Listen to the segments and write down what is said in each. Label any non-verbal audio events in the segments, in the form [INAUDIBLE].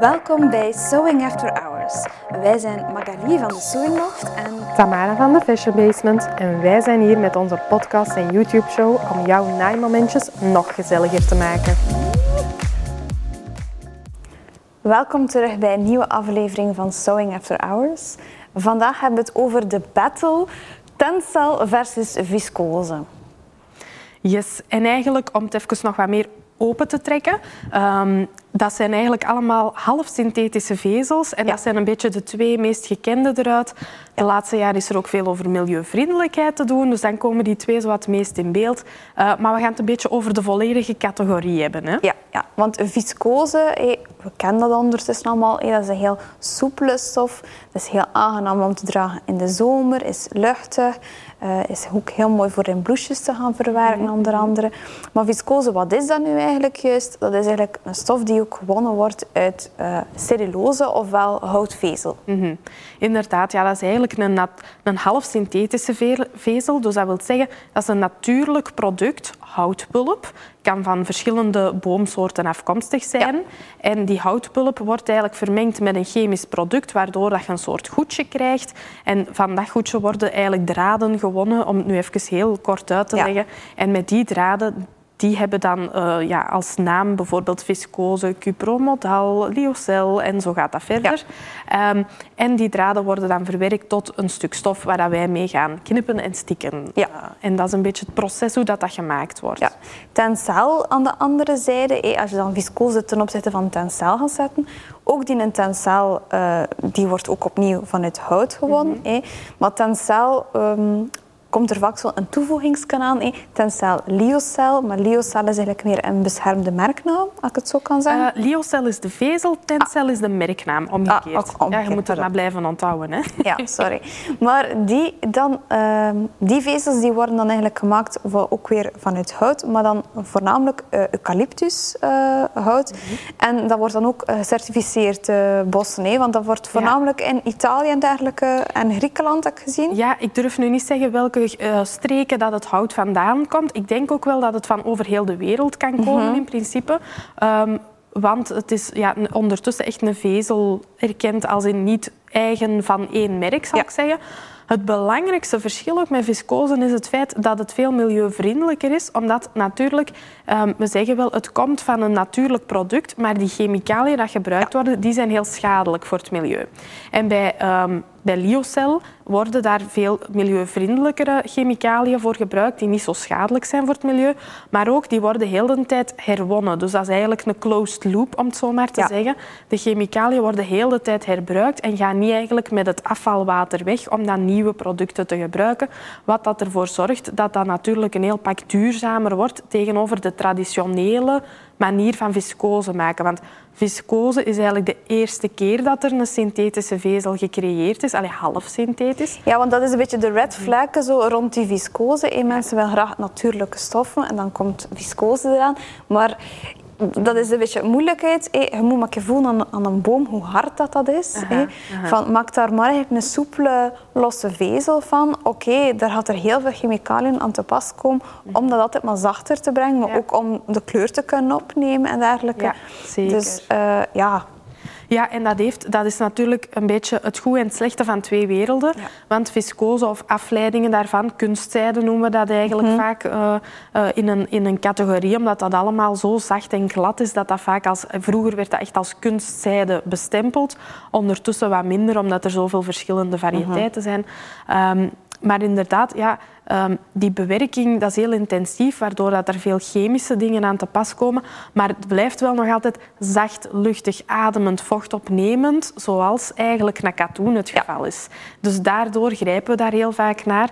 Welkom bij Sewing After Hours. Wij zijn Magali van de Sewing Loft en Tamara van de Fashion Basement en wij zijn hier met onze podcast en YouTube show om jouw naaimomentjes nog gezelliger te maken. welkom terug bij een nieuwe aflevering van Sewing After Hours. Vandaag hebben we het over de battle tencel versus viscose. Yes, en eigenlijk om het even nog wat meer open te trekken. ehm, dat zijn eigenlijk allemaal half synthetische vezels. En dat zijn een beetje de twee meest gekende eruit. De laatste jaren is er ook veel over milieuvriendelijkheid te doen. Dus dan komen die twee zo wat meest in beeld. Eh, maar we gaan het een beetje over de volledige categorie hebben. Hè? Ja, ja want viscose, we kennen dat ondertussen allemaal, dat is een heel soepele stof. Dat is heel aangenaam om te dragen in de zomer, is luchtig. eh, is ook heel mooi voor in bloesjes te gaan verwerken, onder andere. Maar viscose, wat is dat nu eigenlijk juist? Dat is eigenlijk een stof die ook gewonnen wordt uit eh, cellulose ofwel houtvezel. Mhm. Inderdaad, ja, dat is eigenlijk een, een half synthetische ve- vezel. Dus dat wil zeggen, dat is een natuurlijk product, houtpulp. Kan van verschillende boomsoorten afkomstig zijn. En die houtpulp wordt eigenlijk vermengd met een chemisch product, waardoor dat je een soort goedje krijgt. En van dat goedje worden eigenlijk draden gewonnen, om het nu even heel kort uit te Ja. leggen. En met die draden die hebben dan eh, ja, als naam bijvoorbeeld viscose, cupromodal, lyocell en zo gaat dat verder. Ehm, en die draden worden dan verwerkt tot een stuk stof waar dat wij mee gaan knippen en stikken. Ja. Eh, en dat is een beetje het proces hoe dat, dat gemaakt wordt. Ja. Tencel aan de andere zijde, hé, als je dan viscose ten opzichte van tencel gaat zetten, ook die een tencel, eh, die wordt ook opnieuw vanuit hout gewonnen. hé. Maar tencel ehm, komt er vaak zo een toevoegingskanaan. hé. Tencel lyocell, maar lyocell is eigenlijk meer een beschermde merknaam, als ik het zo kan zeggen. Eh, lyocell is de vezel, tencel is de merknaam, omgekeerd. Ah, ook omgekeerd, ja, je moet pardon. maar blijven onthouden. Hè? Ja, sorry. Maar die, dan, ehm, die vezels die worden dan eigenlijk gemaakt ook weer vanuit hout, maar dan voornamelijk eh, eucalyptushout. En dat wordt dan ook eh, gecertificeerd eh bossen, hè, want dat wordt voornamelijk in Italië en dergelijke en Griekenland, heb ik gezien. Ja, ik durf nu niet zeggen welke eh, streken dat het hout vandaan komt. Ik denk ook wel dat het van over heel de wereld kan komen in principe. Ehm, want het is ja, ondertussen echt een vezel erkend als in niet eigen van één merk, zal Ja. ik zeggen. Het belangrijkste verschil ook met viscose is het feit dat het veel milieuvriendelijker is. Omdat natuurlijk, ehm, we zeggen wel, het komt van een natuurlijk product, maar die chemicaliën die gebruikt worden, die zijn heel schadelijk voor het milieu. En bij, ehm, bij Lyocell worden daar veel milieuvriendelijkere chemicaliën voor gebruikt, die niet zo schadelijk zijn voor het milieu. Maar ook, die worden heel de tijd herwonnen. Dus dat is eigenlijk een closed loop, om het zo maar te Ja. zeggen. De chemicaliën worden heel de tijd herbruikt en gaan niet eigenlijk met het afvalwater weg om dan nieuwe producten te gebruiken. Wat dat ervoor zorgt dat dat natuurlijk een heel pak duurzamer wordt tegenover de traditionele manier van viscose maken. Want viscose is eigenlijk de eerste keer dat er een synthetische vezel gecreëerd is. Allee, half synthetisch. Ja, want dat is een beetje de red flag zo rond die viscose. Hey, mensen willen graag natuurlijke stoffen en dan komt viscose eraan. Maar dat is een beetje moeilijkheid. Je moet maar je voelen aan, aan een boom hoe hard dat, dat is. Van, maak daar maar eigenlijk een soepele, losse vezel van. Oké, daar gaat er heel veel chemicaliën aan te pas komen om dat altijd maar zachter te brengen, maar Ja. ook om de kleur te kunnen opnemen en dergelijke. Ja, zeker. Dus eh, ja, Ja, en dat, heeft, dat is natuurlijk een beetje het goede en het slechte van twee werelden. Ja. Want viscose of afleidingen daarvan, kunstzijde noemen we dat eigenlijk vaak eh, eh, in, een, in een categorie, omdat dat allemaal zo zacht en glad is, dat dat vaak als... Vroeger werd dat echt als kunstzijde bestempeld. Ondertussen wat minder, omdat er zoveel verschillende variëteiten zijn. Ehm, maar inderdaad, ja, ehm, die bewerking dat is heel intensief, waardoor dat er veel chemische dingen aan te pas komen. Maar het blijft wel nog altijd zacht, luchtig, ademend, vochtopnemend, zoals eigenlijk naar katoen het geval is. Dus daardoor grijpen we daar heel vaak naar.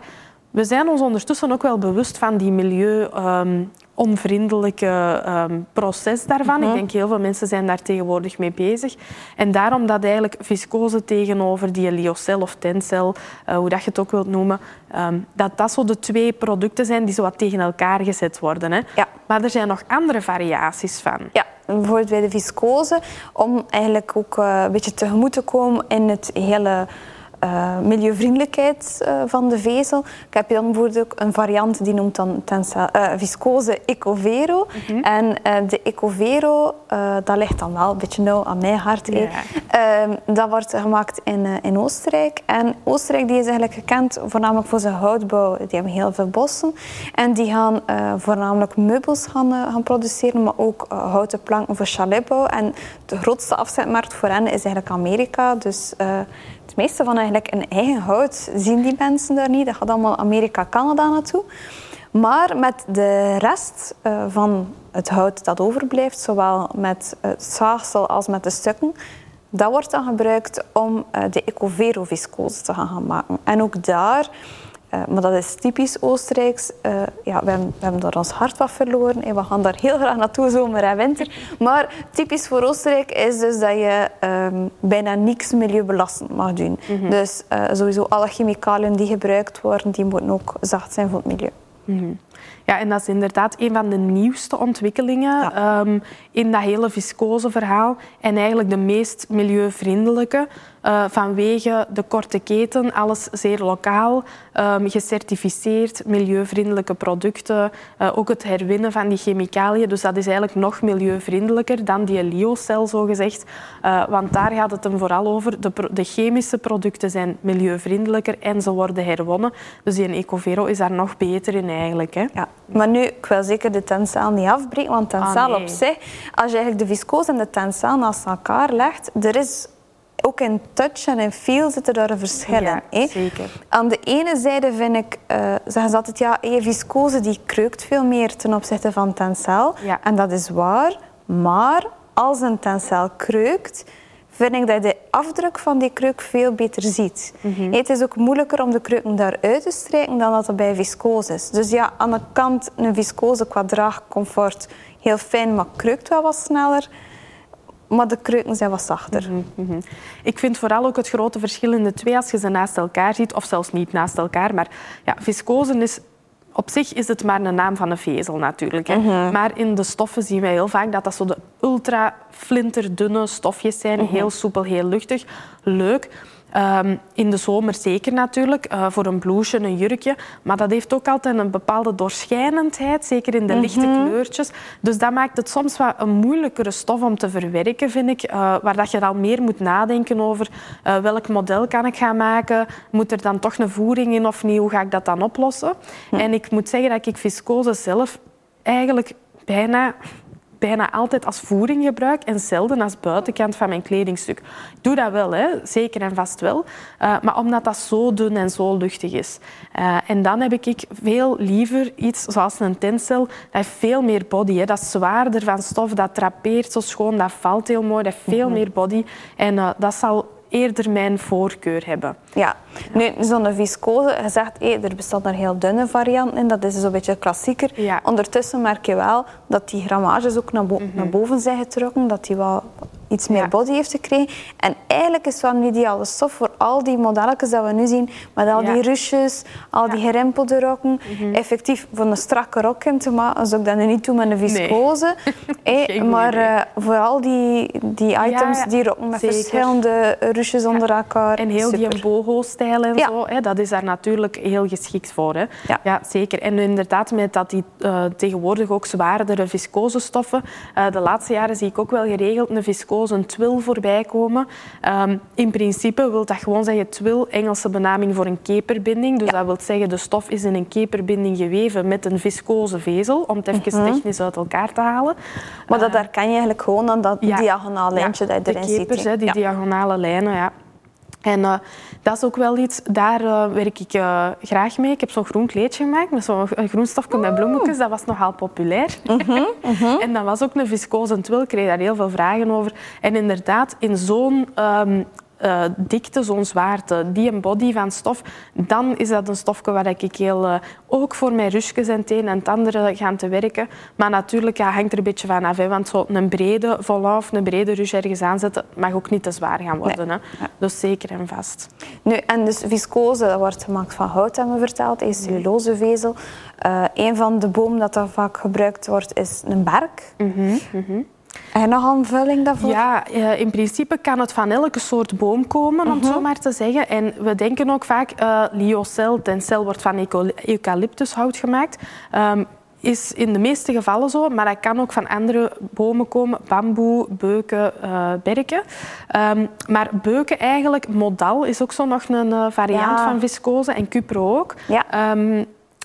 We zijn ons ondertussen ook wel bewust van die milieu... ehm, onvriendelijke ehm, proces daarvan. Ik denk heel veel mensen zijn daar tegenwoordig mee bezig. En daarom dat eigenlijk viscose tegenover die lyocell of tencel, eh, hoe dat je het ook wilt noemen, ehm, dat dat zo de twee producten zijn die zo wat tegen elkaar gezet worden. Hè. Ja. Maar er zijn nog andere variaties van. Ja, bijvoorbeeld bij de viscose, om eigenlijk ook eh, een beetje tegemoet te komen in het hele uh, milieuvriendelijkheid uh, van de vezel. Ik heb je dan bijvoorbeeld ook een variant die noemt dan tensel, uh, viscose Ecovero. Mm -hmm. En de Ecovero, dat ligt dan wel een beetje nauw aan mijn hart. Yeah. dat wordt gemaakt in, in Oostenrijk. En Oostenrijk die is eigenlijk gekend voornamelijk voor zijn houtbouw. Die hebben heel veel bossen. En die gaan voornamelijk meubels gaan, gaan produceren, maar ook houten planken voor chaletbouw. En de grootste afzetmarkt voor hen is eigenlijk Amerika. Dus het meeste van eigenlijk een eigen hout zien die mensen daar niet. Dat gaat allemaal Amerika, Canada naartoe. Maar met de rest uh, van het hout dat overblijft, zowel met het zaagsel als met de stukken, dat wordt dan gebruikt om uh, de Ecovero-viscose te gaan maken. En ook daar uh, maar dat is typisch Oostenrijks. Uh, ja, we, hebben, we hebben daar ons hart wat verloren en we gaan daar heel graag naartoe, zomer en winter. Maar typisch voor Oostenrijk is dus dat je um, bijna niks milieubelastend mag doen. Mm -hmm. Dus uh, sowieso alle chemicaliën die gebruikt worden, die moeten ook zacht zijn voor het milieu. Mm -hmm. Ja, en dat is inderdaad een van de nieuwste ontwikkelingen ja. um, in dat hele viscose-verhaal. En eigenlijk de meest milieuvriendelijke. Uh, vanwege de korte keten, alles zeer lokaal, um, gecertificeerd, milieuvriendelijke producten, uh, ook het herwinnen van die chemicaliën. Dus dat is eigenlijk nog milieuvriendelijker dan die Liocel, zogezegd. Uh, want daar gaat het hem vooral over. De, de, chemische producten zijn milieuvriendelijker en ze worden herwonnen. Dus die Ecovero is daar nog beter in eigenlijk. Hè? Ja, maar nu, ik wil zeker de tensaal niet afbreken, want tensaal ah, nee. op zich, als je eigenlijk de viscose en de tensaal naast elkaar legt, er is ook in touch en in feel zitten daar verschillen. Ja, zeker. Aan de ene zijde vind ik, uh, zeggen ze altijd, ja, hey, viscose die kreukt veel meer ten opzichte van tensaal. Ja. En dat is waar. Maar als een tensaal kreukt, vind ik dat je de afdruk van die kreuk veel beter ziet. Mm -hmm. Het is ook moeilijker om de kreuken daaruit te strijken dan dat het bij viscose is. Dus ja, aan de kant een viscose qua draagcomfort heel fijn, maar kreukt wel wat sneller. Maar de kreuken zijn wat zachter. Mm -hmm. Ik vind vooral ook het grote verschil in de twee als je ze naast elkaar ziet, of zelfs niet naast elkaar. Maar ja, viscose is op zich is het maar een naam van een vezel natuurlijk. Hè. Mm -hmm. Maar in de stoffen zien wij heel vaak dat dat zo de ultra flinterdunne stofjes zijn. Mm -hmm. Heel soepel, heel luchtig. Leuk. Um, in de zomer zeker natuurlijk, uh, voor een blouseje, een jurkje. Maar dat heeft ook altijd een bepaalde doorschijnendheid, zeker in de mm -hmm. lichte kleurtjes. Dus dat maakt het soms wat een moeilijkere stof om te verwerken, vind ik. Uh, waar dat je dan meer moet nadenken over uh, welk model kan ik gaan maken. Moet er dan toch een voering in of niet? Hoe ga ik dat dan oplossen? En ik moet zeggen dat ik viscose zelf eigenlijk bijna bijna altijd als voering gebruik en zelden als buitenkant van mijn kledingstuk. Ik doe dat wel, hè. zeker en vast wel. Uh, maar omdat dat zo dun en zo luchtig is. Uh, en dan heb ik veel liever iets zoals een tencel. Dat heeft veel meer body. Hè. Dat is zwaarder van stof, dat trapeert zo schoon, dat valt heel mooi, dat heeft veel mm -hmm. meer body. En uh, dat zal eerder mijn voorkeur hebben. Ja, nu zo'n viscose, je zegt hey, er bestaat een heel dunne variant in, dat is zo'n beetje klassieker. Ja. Ondertussen merk je wel dat die grammages ook naar, bo mm -hmm. naar boven zijn getrokken, dat die wel iets meer body heeft gekregen. En eigenlijk is een ideale stof voor al die modelletjes dat we nu zien, met al die ruches, al die gerempelde rokken. Mm -hmm. Effectief, voor een strakke rok in te maken, zou ik dat nu niet doen met een viscose. [LAUGHS] Nee. hey, maar uh, voor al die, die items, die rokken met Zeker. verschillende ruches onder elkaar. En heel Super. die boho-stijl en zo, hè, dat is daar natuurlijk heel geschikt voor. Hè. Ja. zeker. En inderdaad, met dat die uh, tegenwoordig ook zwaardere viscosestoffen, uh, de laatste jaren zie ik ook wel geregeld een viscose een twil voorbij komen. Um, in principe wil dat gewoon zeggen twil, Engelse benaming voor een keperbinding. Dus ja. dat wil zeggen de stof is in een keperbinding geweven met een viscose vezel, om het even mm -hmm. technisch uit elkaar te halen. Maar dat herken je eigenlijk gewoon aan dat ja. diagonaal lijntje dat erin zit. De kepers, zit. die diagonale lijnen, ja. En uh, dat is ook wel iets, daar uh, werk ik uh, graag mee. Ik heb zo'n groen kleedje gemaakt met zo'n groen stofje met bloemetjes. Dat was nogal populair. Mm -hmm. [LAUGHS] en dat was ook een viscose twil. Ik kreeg daar heel veel vragen over. En inderdaad, in zo'n um, uh, dikte, zo'n zwaarte, die een body van stof, dan is dat een stofje waar ik heel, uh, ook voor mijn rusjes en het een en het andere gaan te werken. Maar natuurlijk ja, hangt er een beetje van af, hè, want zo een brede of een brede ruche ergens aanzetten mag ook niet te zwaar gaan worden. Nee. Hè. Ja. Dus zeker en vast. Nu, en dus viscose, dat wordt gemaakt van hout, hebben we verteld, is cellulosevezel. Uh, een van de bomen dat daar vaak gebruikt wordt, is een berk. Mm -hmm, mm -hmm. En nog aanvulling daarvoor? Ja, eh, in principe kan het van elke soort boom komen, om het Mhm. zo maar te zeggen. En we denken ook vaak, eh lyocell, tencel wordt van eucalyptushout gemaakt. Ehm, is in de meeste gevallen zo, maar dat kan ook van andere bomen komen. Bamboe, beuken, eh, berken. Ehm, maar beuken eigenlijk, modal is ook zo nog een variant Ja. van viscose en cupro ook. Ja. Ehm,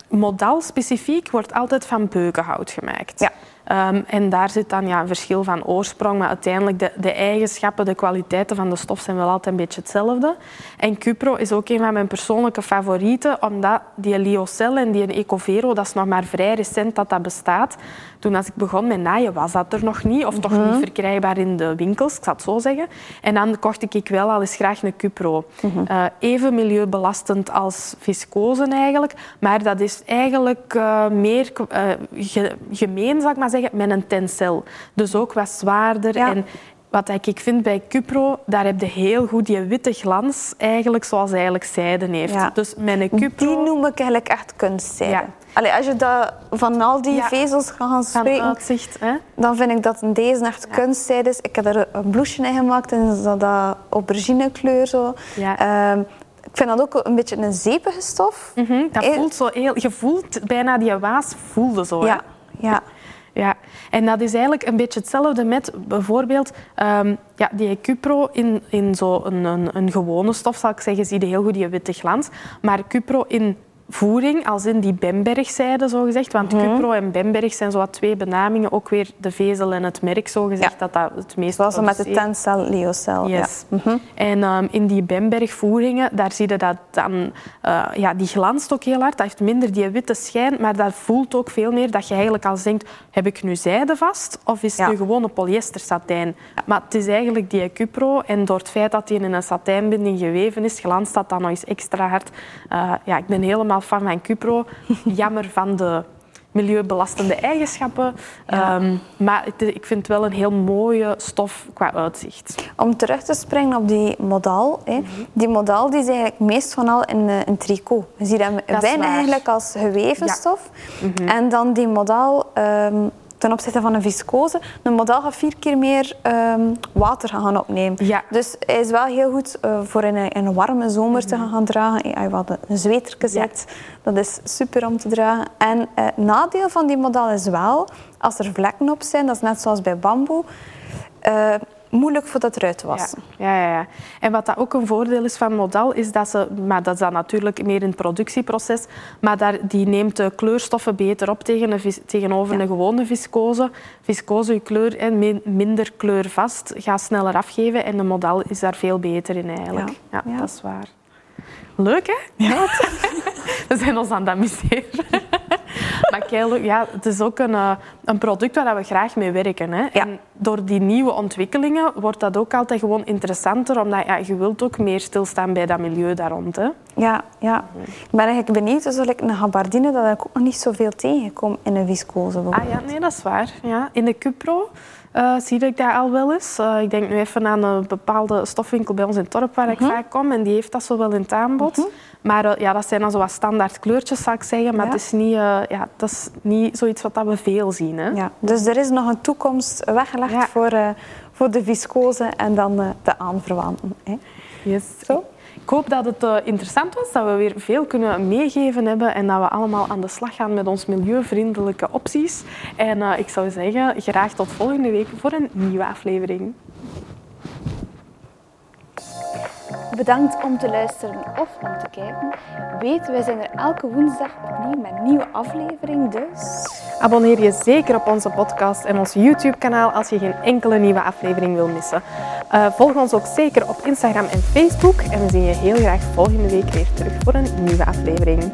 modal specifiek wordt altijd van beukenhout gemaakt. Ja. Ehm, en daar zit dan ja, een verschil van oorsprong, maar uiteindelijk de, de eigenschappen, de kwaliteiten van de stof zijn wel altijd een beetje hetzelfde. En Cupro is ook een van mijn persoonlijke favorieten, omdat die Lyocell en die Ecovero, dat is nog maar vrij recent dat dat bestaat. Toen als ik begon met naaien was dat er nog niet, of toch niet verkrijgbaar in de winkels, ik zal het zo zeggen. En dan kocht ik wel al eens graag een Cupro. Eh, even milieubelastend als viscose eigenlijk, maar dat is eigenlijk eh, meer eh, ge- gemeen, ik maar zeggen, met een tencel. Dus ook wat zwaarder. Ja. En wat ik vind bij Cupro, daar heb je heel goed die witte glans, eigenlijk zoals eigenlijk zijde heeft. Ja. Dus een Cupro... Die noem ik eigenlijk echt kunstzijde. Ja. Allee, als je dat van al die Ja. vezels gaat spreken, uitzicht. Hè? dan vind ik dat deze echt kunstzijde is. Ik heb er een blouseje in gemaakt en is dat, dat auberginekleur zo. Ehm, ik vind dat ook een beetje een zeepige stof. Mhm, dat Eh, voelt zo heel... Je voelt bijna die waas voelde zo. hè? Ja, ja. Ja, en dat is eigenlijk een beetje hetzelfde met bijvoorbeeld ehm, ja, die Cupro in, in zo'n een, een, een gewone stof, zal ik zeggen, zie je heel goed die witte glans. Maar Cupro in voering, als in die Bembergzijde, zo gezegd. Want Mhm. Cupro en Bemberg zijn zo wat twee benamingen. Ook weer de vezel en het merk, zo gezegd, Ja. dat dat het meest Zoals met de tencel, leocel. Yes. Ja. Mhm. En ehm, in die Bemberg-voeringen, daar zie je dat dan... eh, ja, die glanst ook heel hard. Dat heeft minder die witte schijn, maar dat voelt ook veel meer dat je eigenlijk al denkt, heb ik nu zijde vast of is het Ja. nu gewoon een polyestersatijn? Maar het is eigenlijk die Cupro en door het feit dat die in een satijnbinding geweven is, glanst dat dan nog eens extra hard. Eh, ja, ik ben helemaal fan van Cupro. [LAUGHS] Jammer van de milieubelastende eigenschappen. Ja. Ehm, maar het, ik vind het wel een heel mooie stof qua uitzicht. Om terug te springen op die modal. Hè. Mhm. Die modal die is eigenlijk meest van al in, eh, in tricot. Je ziet hem bijna eigenlijk als geweven Ja. stof. Mhm. En dan die modal ehm, ten opzichte van een viscose. Een modal gaat vier keer meer ehm, water gaan opnemen. Ja. Dus hij is wel heel goed eh, voor in een, in een warme zomer te gaan dragen. Als je wat een Mhm. Ja. zet, dat is super om te dragen. En eh, het nadeel van die modal is wel, als er vlekken op zijn, dat is net zoals bij bamboe, eh, moeilijk voor dat eruit te wassen. Ja, ja, ja. En wat dat ook een voordeel is van Modal, is dat ze, maar dat is dan natuurlijk meer in het productieproces, maar daar, die neemt de kleurstoffen beter op tegen een vis- tegenover Ja. een gewone viscose. Viscose, je kleur en min- minder kleurvast, gaat sneller afgeven en de Modal is daar veel beter in eigenlijk. Ja. Ja, Ja. dat is waar. Leuk, hè? Ja. [LAUGHS] We zijn ons aan het amuseren. [LAUGHS] maar keileuk, ja, het is ook een, eh, een product waar we graag mee werken. Hè. Ja. En door die nieuwe ontwikkelingen wordt dat ook altijd gewoon interessanter, omdat ja, je wilt ook meer stilstaan bij dat milieu daar rond. Hè. Ja, ja. Ik ben eigenlijk benieuwd, dus ik een gabardine, dat ik ook nog niet zoveel tegengekomen in een viscose Ah ja, nee, dat is waar. Ja. In de Cupro eh, zie ik dat al wel eens. Eh, ik denk nu even aan een bepaalde stofwinkel bij ons in het dorp waar ik vaak kom en die heeft dat zo wel in het aanbod. Maar eh, ja, dat zijn dan zo wat standaard kleurtjes, zal ik zeggen. Maar Ja. het is niet, ja, dat is niet zoiets wat we veel zien. Hè. Ja, dus er is nog een toekomst weggelegd Ja. voor, voor de viscose en dan de aanverwanten. Hè. Yes. Zo. Ik hoop dat het eh, interessant was, dat we weer veel kunnen meegeven hebben en dat we allemaal aan de slag gaan met ons milieuvriendelijke opties. En eh, ik zou zeggen, graag tot volgende week voor een nieuwe aflevering. Bedankt om te luisteren of om te kijken. Weet, wij zijn er elke woensdag opnieuw met een nieuwe aflevering, dus... Abonneer je zeker op onze podcast en ons YouTube-kanaal als je geen enkele nieuwe aflevering wil missen. Eh, volg ons ook zeker op Instagram en Facebook en we zien je heel graag volgende week weer terug voor een nieuwe aflevering.